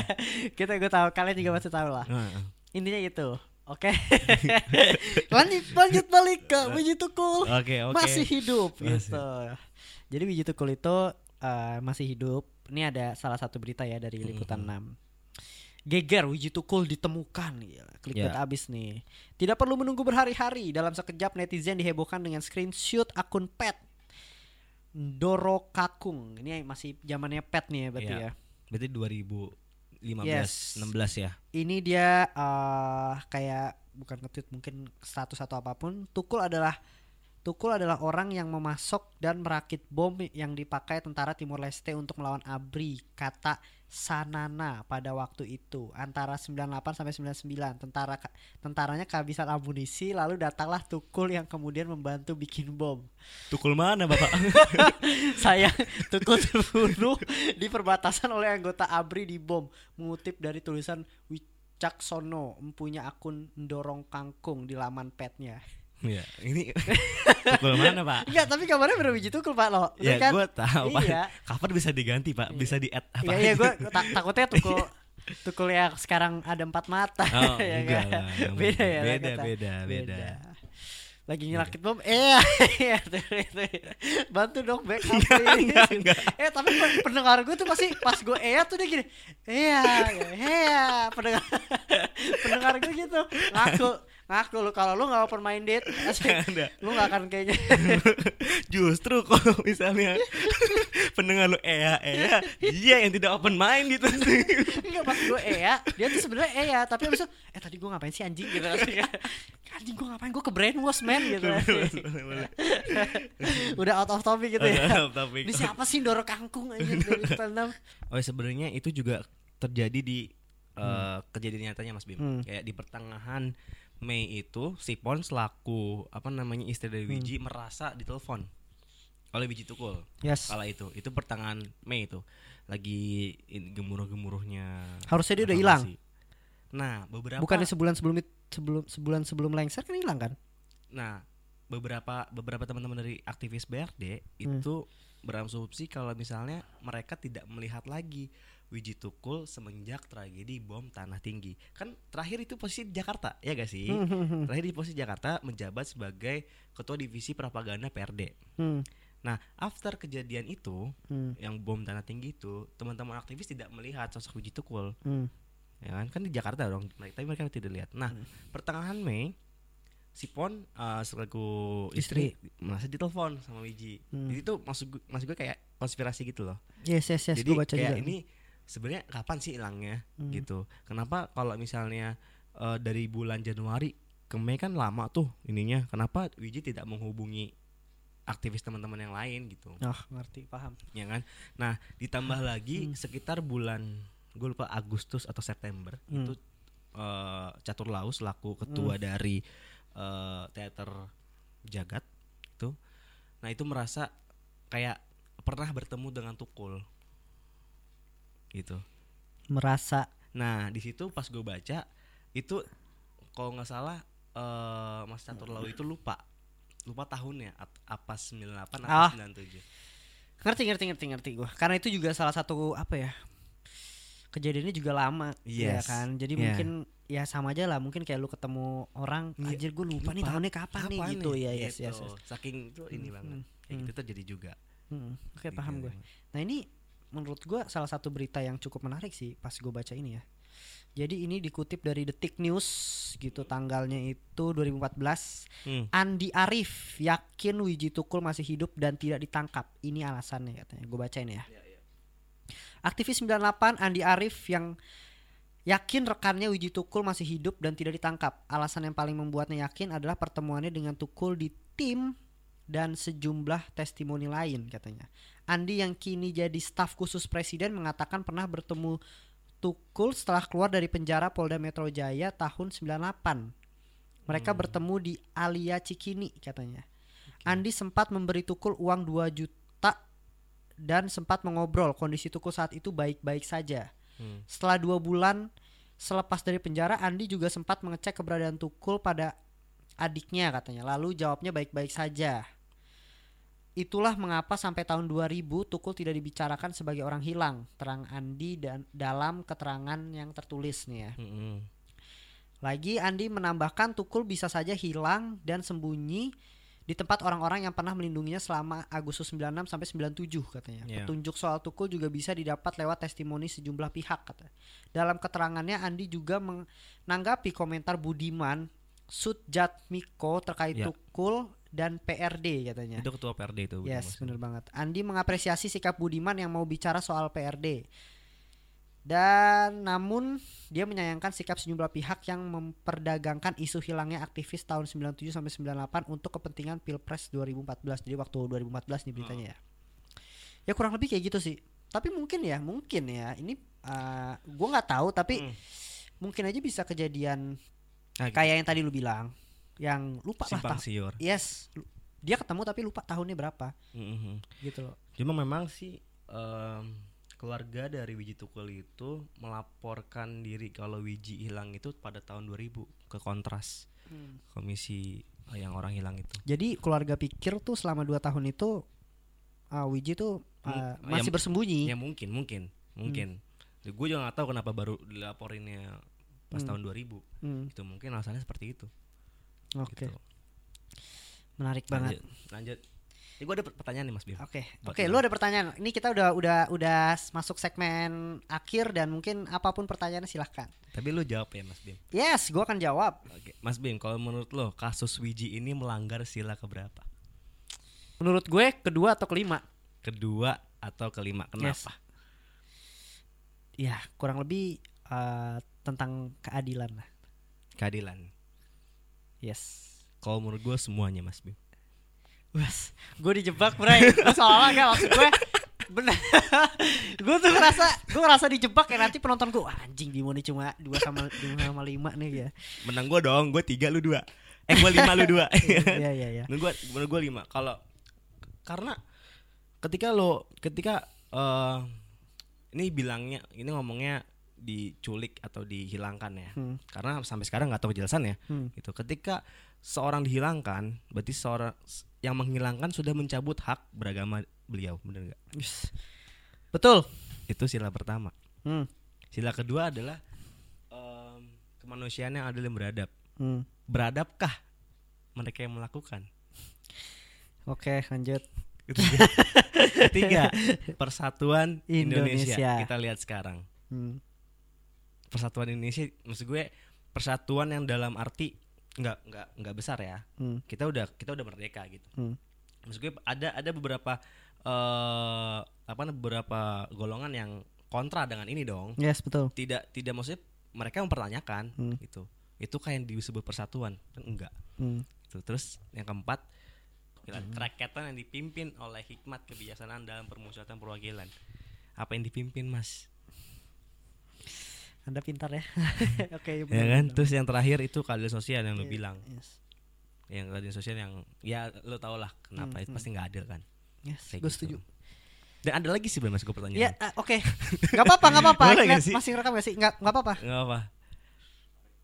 Kita gue tahu kalian juga pasti tahu lah. Heeh. Intinya itu. Oke. <laughs> lanjut lanjut balik ke Wiji Tukul. Oke, oke. Masih hidup Masih. gitu. Jadi Wiji Tukul itu eh, masih hidup. Ini ada salah satu berita ya dari liputan 6. Geger Wiji Tukul ditemukan Gila, Clickbait Ya. abis nih Tidak perlu menunggu berhari-hari Dalam sekejap netizen dihebohkan dengan screenshot akun pet Doro Kakung Ini masih zamannya pet nih ya berarti Ya. ya Berarti 2015 Yes. 16 ya. ini dia eh kayak bukan nge-tweet mungkin status atau apa pun Tukul adalah Tukul adalah orang yang memasok dan merakit bom yang dipakai tentara Timur Leste untuk melawan ABRI kata Sanana pada waktu itu antara 98 sampai 99 tentara tentaranya kehabisan amunisi lalu datanglah Tukul yang kemudian membantu bikin bom. Tukul mana, Bapak? <laughs> saya Tukul terbunuh di perbatasan oleh anggota ABRI di bom. Mengutip dari tulisan Wicaksono mempunyai akun Ndorong Kangkung di laman petnya ya, ini <laughs> Tukul mana, Pak? Enggak tapi kabarnya bener biji tukul pak lo Ya, kan? gue tahu, Pak. Iya Cover bisa diganti, Pak. Bisa di-add apa Iya iya gue takutnya tukul <laughs> Tukul yang sekarang ada empat mata Oh, <laughs> ya enggak kan? lah, yang Beda ya beda, kata. beda, beda. Lagi ngerakit bom Eh iya itu. Bantu dong Enggak, please. enggak, enggak. Eh tapi pe- pendengar gue tuh pasti Pas gue iya tuh dia gini Iya Iya Pendengar Pendengar gue gitu Ngaku Ngaku lu Kalau lu gak open minded <laughs> Nggak. Lu gak akan kayaknya. <laughs> Justru kalau misalnya <laughs> pendengar lu Ea Ea dia yang tidak open mind gitu. Enggak pas gue Ea. Dia tuh sebenarnya Ea Tapi abis itu Eh tadi gue ngapain sih anjing? Gitu. Anjing gue ngapain? Gue ke brainwash man gitu. Udah out of topic gitu ya. Out of topic. Ini siapa sih Doro Kangkung aja Oh sebenarnya itu juga terjadi di eh, kejadian nyatanya Mas Bim. Hmm. Kayak di pertengahan Mei itu si Pon selaku apa namanya istri dari Wiji merasa ditelepon oleh Wiji Tukul. Yes Kala itu, itu pertengahan Mei itu lagi gemuruh-gemuruhnya. Harusnya dia udah hilang. Nah, beberapa Bukannya sebulan sebelum sebelum sebulan sebelum lengser kan hilang kan? Nah, beberapa beberapa teman-teman dari aktivis BRD Hmm. itu berasumsi kalau misalnya mereka tidak melihat lagi Wiji Tukul semenjak tragedi bom Tanah Tinggi. Kan terakhir itu posisi di Jakarta, ya gak sih? Hmm. <laughs> Terakhir di posisi Jakarta menjabat sebagai ketua divisi propaganda PRD. Hmm. Nah, after kejadian itu, Hmm. yang bom Tanah Tinggi itu, teman-teman aktivis tidak melihat sosok Wiji Tukul Hmm. ya kan kan di Jakarta dong mereka tapi mereka tidak lihat nah Hmm. pertengahan Mei si Pon uh, selaku istri, merasa ditelepon sama Wiji Hmm. jadi itu maksud gue, maksud gue kayak konspirasi gitu loh Yes yes yes jadi gue baca kayak juga. ini sebenarnya kapan sih hilangnya? Hmm. gitu. Kenapa kalau misalnya uh, dari bulan Januari ke Mei kan lama tuh ininya. Kenapa Wiji tidak menghubungi aktivis teman-teman yang lain gitu? Oh ngerti paham. ya kan? Nah ditambah lagi Hmm. sekitar bulan gue lupa Agustus atau September Hmm. itu eh, Catur Laus selaku ketua dari eh, teater Jagat itu. Nah itu merasa kayak pernah bertemu dengan Tukul gitu Merasa nah di situ pas gue baca itu kalau nggak salah eh, Mas Catur Laus itu lupa lupa tahunnya apa 98 atau Ah. 97 Ngerti ngerti ngerti ngerti gue. Karena itu juga salah satu apa ya? Kejadiannya juga lama, ya Yes. kan. Jadi Yeah. mungkin ya sama aja lah. Mungkin kayak lu ketemu orang, Iya. anjir gue lupa, nih Lupa. tahunnya kapan, nih gitu ya. Yes, Gitu. yes, yes. Saking tuh ini Hmm, banget. hmm, Kayak hmm. gitu terjadi juga. Hmm, Oke Di paham gue. Nah ini menurut gue salah satu berita yang cukup menarik sih pas gue baca ini ya. Jadi ini dikutip dari Detik News gitu tanggalnya itu 2014. Hmm. Andi Arif yakin Wiji Tukul masih hidup dan tidak ditangkap. Ini alasannya katanya. Gue bacain ya. Aktivis 98 Andi Arif yang yakin rekannya Wiji Tukul masih hidup dan tidak ditangkap. Alasan yang paling membuatnya yakin adalah pertemuannya dengan Tukul di tim dan sejumlah testimoni lain katanya. Andi yang kini jadi staf khusus presiden mengatakan pernah bertemu Tukul setelah keluar dari penjara Polda Metro Jaya tahun 98. Mereka bertemu di Alia Cikini katanya. Andi sempat memberi Tukul uang 2 juta dan sempat mengobrol kondisi Tukul saat itu baik-baik saja. Hmm. Setelah dua bulan selepas dari penjara, Andi juga sempat mengecek keberadaan Tukul pada adiknya katanya. Lalu jawabnya baik-baik saja. Itulah mengapa sampai tahun 2000 Tukul tidak dibicarakan sebagai orang hilang. Terang Andi dan dalam keterangan yang tertulis nih ya. Mm-mm. Lagi Andi menambahkan Tukul bisa saja hilang dan sembunyi di tempat orang-orang yang pernah melindunginya selama Agustus 96 sampai 97 katanya. Iya. Petunjuk soal Tukul juga bisa didapat lewat testimoni sejumlah pihak kata. Dalam keterangannya Andi juga menanggapi komentar Budiman Sutjatmiko terkait Iya. Tukul dan PRD katanya. Itu ketua PRD itu. Yes, Mas. bener banget. Andi mengapresiasi sikap Budiman yang mau bicara soal PRD. Dan namun dia menyayangkan sikap sejumlah pihak yang memperdagangkan isu hilangnya aktivis tahun 97 sampai 98 untuk kepentingan Pilpres 2014. Jadi waktu 2014 nih beritanya ya. Ya kurang lebih kayak gitu sih. Tapi mungkin ya, mungkin ya. Ini uh, gua nggak tahu tapi Hmm. mungkin aja bisa kejadian Ah, gitu. kayak yang tadi lu bilang. Yang lupa lah simpang tah- siur. Yes. Dia ketemu tapi lupa tahunnya berapa Mm-mm. gitu loh. Cuma memang sih em, keluarga dari Wiji Tukul itu melaporkan diri kalau Wiji hilang itu pada tahun 2000 ke Kontras komisi eh, yang orang hilang itu. Jadi keluarga pikir tuh selama 2 tahun itu uh, Wiji tuh uh, Hmm, masih ya- bersembunyi. Ya mungkin, mungkin, mungkin. Gue juga nggak tahu kenapa baru dilaporinnya pas Hmm. tahun 2000. Hmm, Itu mungkin alasannya seperti itu. Oke, Gitu. menarik banget. Lanjut. Lanjut. Ini gue ada pertanyaan nih Mas Bim. Oke, oke, lu. lu ada pertanyaan. Ini kita udah udah udah masuk segmen akhir dan mungkin apa pun pertanyaannya silahkan. Tapi lu jawab ya Mas Bim. Yes, gua akan jawab. Oke, Mas Bim, kalau menurut lo kasus Wiji ini melanggar sila keberapa? Menurut gue kedua atau kelima? Kedua atau kelima? Kenapa? Ya, kurang lebih uh, tentang keadilan lah. Keadilan. Yes. Kalau menurut gue semuanya Mas Bim. Wes, gue dijebak bray. Soalnya gak maksud gue bener <laughs> gue tuh ngerasa gue ngerasa dijebak ya nanti penonton gue "Wah, anjing Bimo nih cuma dua sama dua sama lima nih ya Menang gue dong, gue tiga lu dua. Eh gue lima lu dua. <laughs> iya iya iya Menurut gue, menurut gue lima. Kalau karena ketika lo, ketika eh ini bilangnya, ini ngomongnya diculik atau dihilangkan ya. Hmm. Karena sampai sekarang nggak tahu kejelasan ya. Hmm. Gitu. Ketika seorang dihilangkan, berarti seorang yang menghilangkan sudah mencabut hak beragama beliau, bener nggak? Yes. betul Itu sila pertama. hmm. Sila kedua adalah em, kemanusiaan yang adil dan beradab. Hmm. Beradabkah mereka yang melakukan? oke lanjut Ketiga, <laughs> Ketiga, persatuan Indonesia. Indonesia. Kita lihat sekarang. hmm. Persatuan Indonesia maksud gue persatuan yang dalam arti nggak nggak nggak besar ya. Hmm. Kita udah kita udah merdeka gitu. Hmm. Maksud gue ada ada beberapa eh apa beberapa golongan yang kontra dengan ini dong. yes betul Tidak tidak maksudnya mereka mempertanyakan Hmm. gitu. Itu kayak yang disebut persatuan kan enggak. hmm. Gitu. Terus yang keempat kerakyatan yang dipimpin oleh hikmat kebijaksanaan dalam permusyawaratan perwakilan. Apa yang dipimpin mas? Anda pintar ya <laughs> oke Ya benar, kan? Terus yang terakhir itu keadilan sosial yang lu Iya, bilang. yes. Yang keadilan sosial yang ya lu tau lah kenapa Hmm, itu pasti nggak adil kan. yes Kayak gue gitu. setuju Dan ada lagi sih belum masuk ke pertanyaan. Ya, ah, oke. Gak apa-apa, gak apa-apa. Gak sih? Masih rekam gak sih? Gak, gak apa-apa. Nggak apa.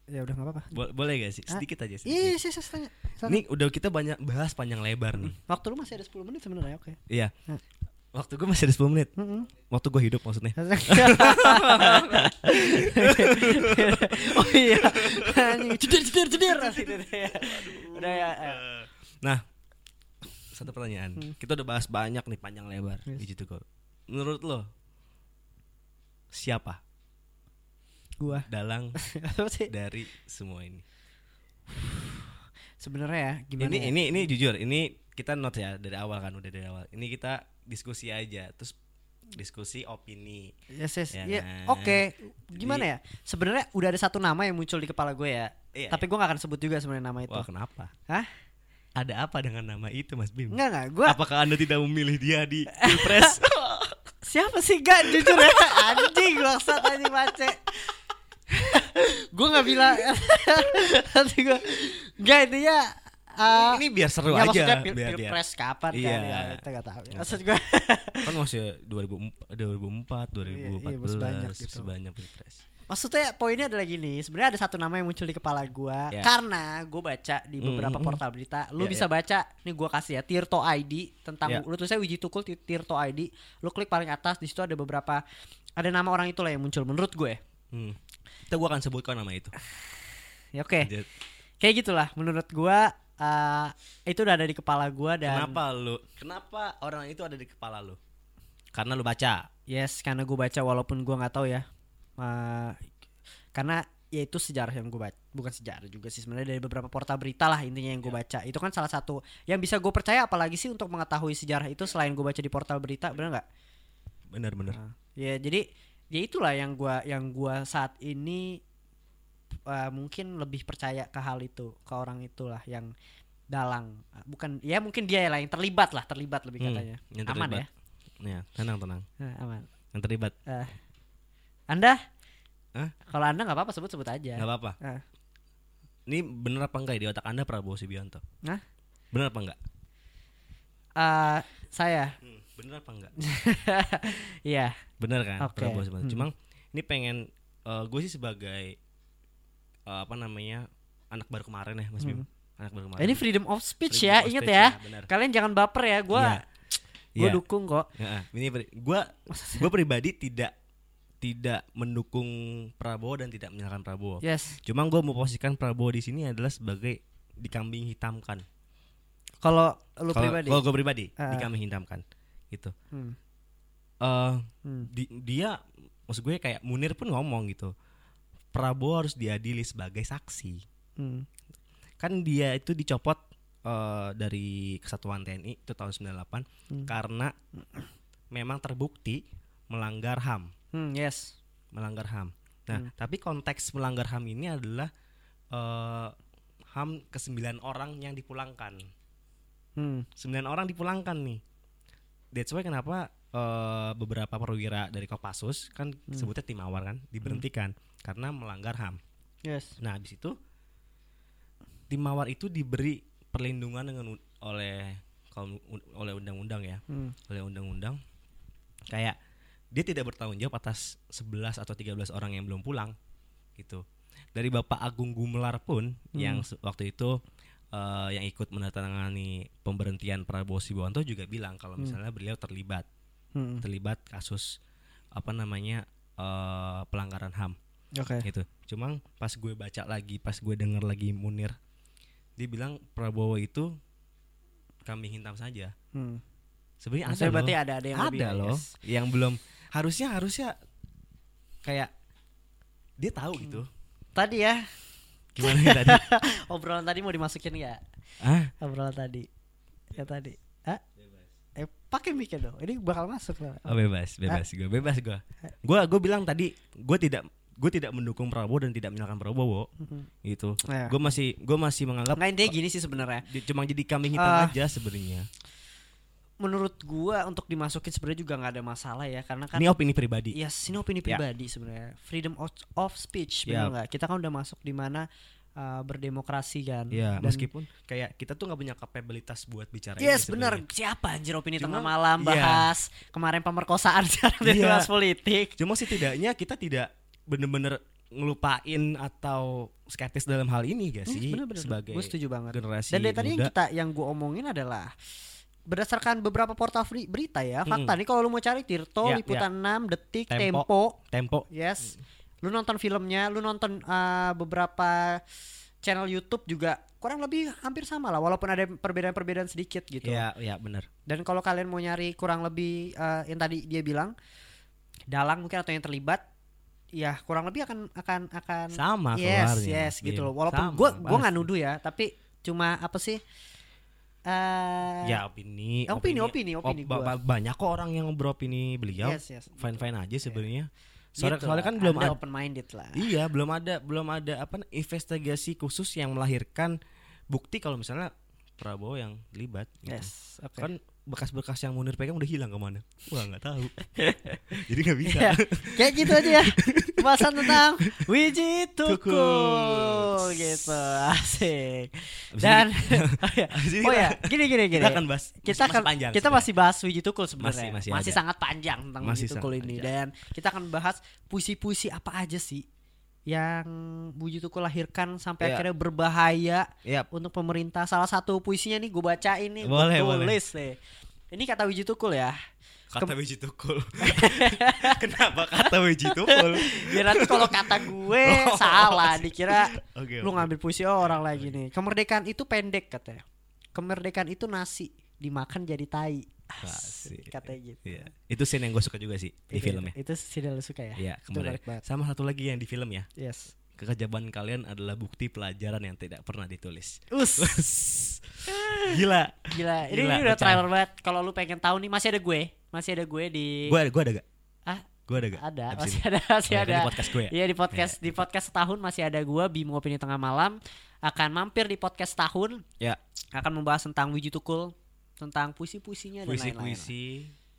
Ya udah gak apa-apa. Bo- boleh gak sih? Ah, Sedikit aja. Iya, sih, sih, tanya. Sana. Ini udah kita banyak bahas panjang lebar nih. Waktu lu masih ada 10 menit sebenarnya, oke. Iya. Hmm. Waktu gue masih ada 10 menit. Mm-mm. Waktu gue hidup maksudnya. <laughs> oh iya. Anjing, Ceder ceder ceder. Udah ya. eh. Nah, satu pertanyaan. Kita udah bahas banyak nih panjang lebar Yes. di situ kok. Menurut lo siapa Gua. dalang <laughs> dari semua ini? Sebenarnya ya gimana? ini ya? ini ini jujur, ini kita note ya dari awal kan udah dari awal. Ini kita diskusi aja, terus diskusi opini. Yes, yes. Ya Iya, kan? Oke, gimana ya? Sebenarnya udah ada satu nama yang muncul di kepala gue ya. Iya, Tapi gue gak akan sebut juga sebenarnya nama itu. Wah, kenapa? Hah? Ada apa dengan nama itu, Mas Bim? Enggak enggak, gue Apakah Anda tidak memilih dia di Pilpres? <laughs> siapa sih gak jujur ya <laughs> anjing bangsat anjing mace. <laughs> gue nggak bilang nanti gue nggak intinya uh, ini biar seru nggak, aja, maksudnya pil- biar biar. pilpres kapan Iya. kan ya kita nggak tahu maksud gue <laughs> kan masih 2004 2004 2014 Iya, iya, masih banyak gitu. sebanyak pilpres Maksudnya poinnya adalah gini, sebenarnya ada satu nama yang muncul di kepala gua Ya. karena gue baca di beberapa Mm, mm, portal berita. Lu Ya, bisa ya. baca, nih gua kasih ya Tirto ID tentang Ya. lu tulisnya Wiji Tukul Ti- Tirto ID. Lu klik paling atas di situ ada beberapa ada nama orang itu lah yang muncul menurut gue. hmm. kita gua akan sebutkan nama itu Ya oke. Lanjut. Kayak gitulah menurut gua eh, itu udah ada di kepala gua dan kenapa lu kenapa orang itu ada di kepala lu? Karena lu baca? Yes karena gue baca walaupun gua nggak tahu ya. Eh, karena ya itu sejarah yang gue baca bukan sejarah juga sih sebenarnya dari beberapa portal berita lah intinya yang gue Ya. baca. Itu kan salah satu yang bisa gue percaya apalagi sih untuk mengetahui sejarah itu selain gue baca di portal berita bener nggak? Bener-bener Nah, ya jadi ya itulah yang gua yang gua saat ini uh, mungkin lebih percaya ke hal itu ke orang itulah yang dalang. Uh, bukan ya mungkin dia lah yang terlibat lah terlibat lebih Hmm, katanya. yang aman terlibat. ya? Tenang tenang. Ya Nah, aman. Yang terlibat. Eh, anda? Hah? kalau anda nggak apa-apa sebut sebut aja. Nggak apa-apa. Ah. ini bener apa enggak ya di otak anda Prabowo Subianto? Hah? bener apa enggak Eh, saya. Hmm, bener apa enggak <laughs> iya. Bener kan Oke, Prabowo Subianto? Hmm. cuma ini pengen gue sih sebagai eh, apa namanya anak baru kemarin ya Mas Bim anak baru kemarin Hmm. ini freedom of speech Freedom ya speech ya bener. kalian jangan baper ya gua Iya. gua Iya. dukung kok Ya, ini gue gue pribadi tidak tidak mendukung Prabowo dan tidak menyalahkan Prabowo. yes Cuma gue mau posisikan Prabowo di sini adalah sebagai dikambing hitamkan. kalau lu Kalau pribadi kalau gue pribadi Ah. dikambing hitamkan, gitu. Hmm. Eh Hmm. di- dia maksud gue kayak Munir pun ngomong gitu. Prabowo harus diadili sebagai saksi. Hmm. Kan dia itu dicopot eh, dari kesatuan TNI itu tahun 98 Hmm. karena memang terbukti melanggar HAM. Hmm, yes. melanggar HAM. Nah, Hmm. tapi konteks melanggar HAM ini adalah eh HAM ke sembilan orang yang dipulangkan. Hmm. Sembilan orang dipulangkan nih. That's why kenapa eh, beberapa perwira dari Kopassus kan Hmm. sebutnya tim awal kan diberhentikan karena melanggar HAM. Yes. Nah, habis itu tim mawar itu diberi perlindungan dengan oleh kalau oleh undang-undang ya, Hmm. oleh undang-undang kayak dia tidak bertanggung jawab atas 11 atau 13 orang yang belum pulang gitu. Dari Bapak Agung Gumelar pun yang se- waktu itu eh, yang ikut menandatangani pemberhentian Prabowo Subianto juga bilang kalau misalnya beliau terlibat Hmm. terlibat kasus apa namanya eh, pelanggaran HAM Oke. gitu. Cuma pas gue baca lagi, pas gue denger lagi Munir, dia bilang Prabowo itu kambing hitam saja. Hmm. Sebenarnya ada Maksudnya loh, berarti ada ada yang lebih ada ya, loh, yes. yang belum harusnya harusnya kayak dia tahu gitu. Tadi ya Gimana yang tadi? <laughs> obrolan tadi mau dimasukin ya? ah, Obrolan tadi. Ya tadi. Eh pakai mic dong. Ini bakal masuk loh. oh bebas, bebas gue, bebas gue. Gue gue bilang tadi, gue tidak gue tidak mendukung Prabowo dan tidak menyalahkan Prabowo Mhm. gitu. Ya. Gue masih gue masih menganggap Nggak intinya gini sih sebenarnya. cuma jadi kambing hitam Ah. aja sebenarnya. Menurut gua untuk dimasukin sebenarnya juga nggak ada masalah ya karena kan Ini opini pribadi. Yes, ini opini Ya. pribadi sebenarnya. Freedom of, of speech, Ya. benar nggak? Kita kan udah masuk di mana uh, berdemokrasi kan. Ya, Dan- meskipun kayak kita tuh nggak punya kapabilitas buat bicara ini Yes, benar. Siapa anjir opini Cuma- tengah malam iya. bahas kemarin pemerkosaan <laughs> Iya. bahas politik. Cuma setidaknya kita tidak bener-bener ngelupain atau skeptis dalam hal ini gak sih Hmm, bener-bener. sebagai Gue setuju banget. generasi Dan dari tadi yang kita yang gue omongin adalah berdasarkan beberapa portal berita ya, fakta nih kalau lu mau cari Tirto, Ya, Liputan 6, Detik, Tempo. Tempo, Tempo. yes. Lu nonton filmnya, lu nonton uh, beberapa channel YouTube juga kurang lebih hampir sama lah walaupun ada perbedaan-perbedaan sedikit gitu. Iya, iya benar. Dan kalau kalian mau nyari kurang lebih uh, yang tadi dia bilang dalang mungkin atau yang terlibat ya kurang lebih akan akan akan Sama yes keluarnya. yes gitu Iya, loh walaupun sama, gua gua nggak nuduh ya tapi cuma apa sih eh Ya opini, opini, opini, opini gua. ba- banyak kok orang yang beropini beliau. yes yes Fine fine aja sebenarnya. Soalnya, Gitu soalnya kan belum ada, open minded lah iya belum ada belum ada apa investigasi khusus yang melahirkan bukti kalau misalnya Prabowo yang terlibat. gitu. yes oke Kan bekas-bekas yang Munir pegang udah hilang ke mana? Wah nggak tahu. <laughs> Jadi nggak bisa. Ya, kayak gitu aja ya pembahasan tentang Wiji Tukul. gitu asik Abis dan ini- <laughs> oh ya, oh kita- ya gini gini gini kita akan bahas kita masih akan panjang kita sebenarnya. masih bahas Wiji Tukul sebenarnya Masih- masih ada. sangat panjang tentang Masih Wiji Tukul ini panjang. dan kita akan bahas puisi-puisi apa aja sih yang Wiji Tukul lahirkan sampai Ya. akhirnya berbahaya Yap. untuk pemerintah salah satu puisinya nih gue baca ini Boleh, gue boleh. tulis deh ini kata Wiji Tukul ya Kata Wiji Tukul. <laughs> Kenapa kata Wiji Tukul? biar nanti kalau kata gue Oh, <laughs> salah dikira Oke. lu ngambil puisi orang lagi nih kemerdekaan itu pendek katanya kemerdekaan itu nasi dimakan jadi tai Asik. katanya gitu Iya. Itu scene yang gue suka juga sih di Itu- filmnya. itu sih lu suka ya Iya, itu kemarin. Sama satu lagi yang di film ya. yes Kekejaban kalian adalah bukti pelajaran yang tidak pernah ditulis. us Gila. gila ini, Gila, ini udah pecah. trailer banget kalau lu pengen tahu nih masih ada gue masih ada gue di Gua gua ada gak? ah Gua ada gak? ada Abis masih ini? ada masih Oh, ya, ada di podcast gue ya? Iya di podcast di podcast setahun masih ada gua Bimo Opini Tengah Malam akan mampir di podcast tahun Ya, akan membahas tentang Wiji Tukul tentang puisi-puisinya dan lain-lain. puisi-puisi.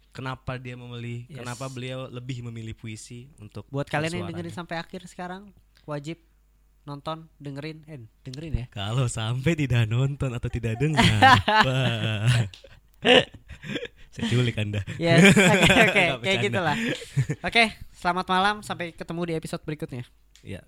Kenapa dia memilih? Yes. Kenapa beliau lebih memilih puisi untuk Buat kalian yang dengerin sampai akhir sekarang wajib nonton, dengerin, eh dengerin ya. Kalau sampai tidak nonton atau tidak dengar. <laughs> Saya culik Anda. Yes, <laughs> oke oke Nggak kayak gitulah. Oke, selamat malam sampai ketemu di episode berikutnya. Ya,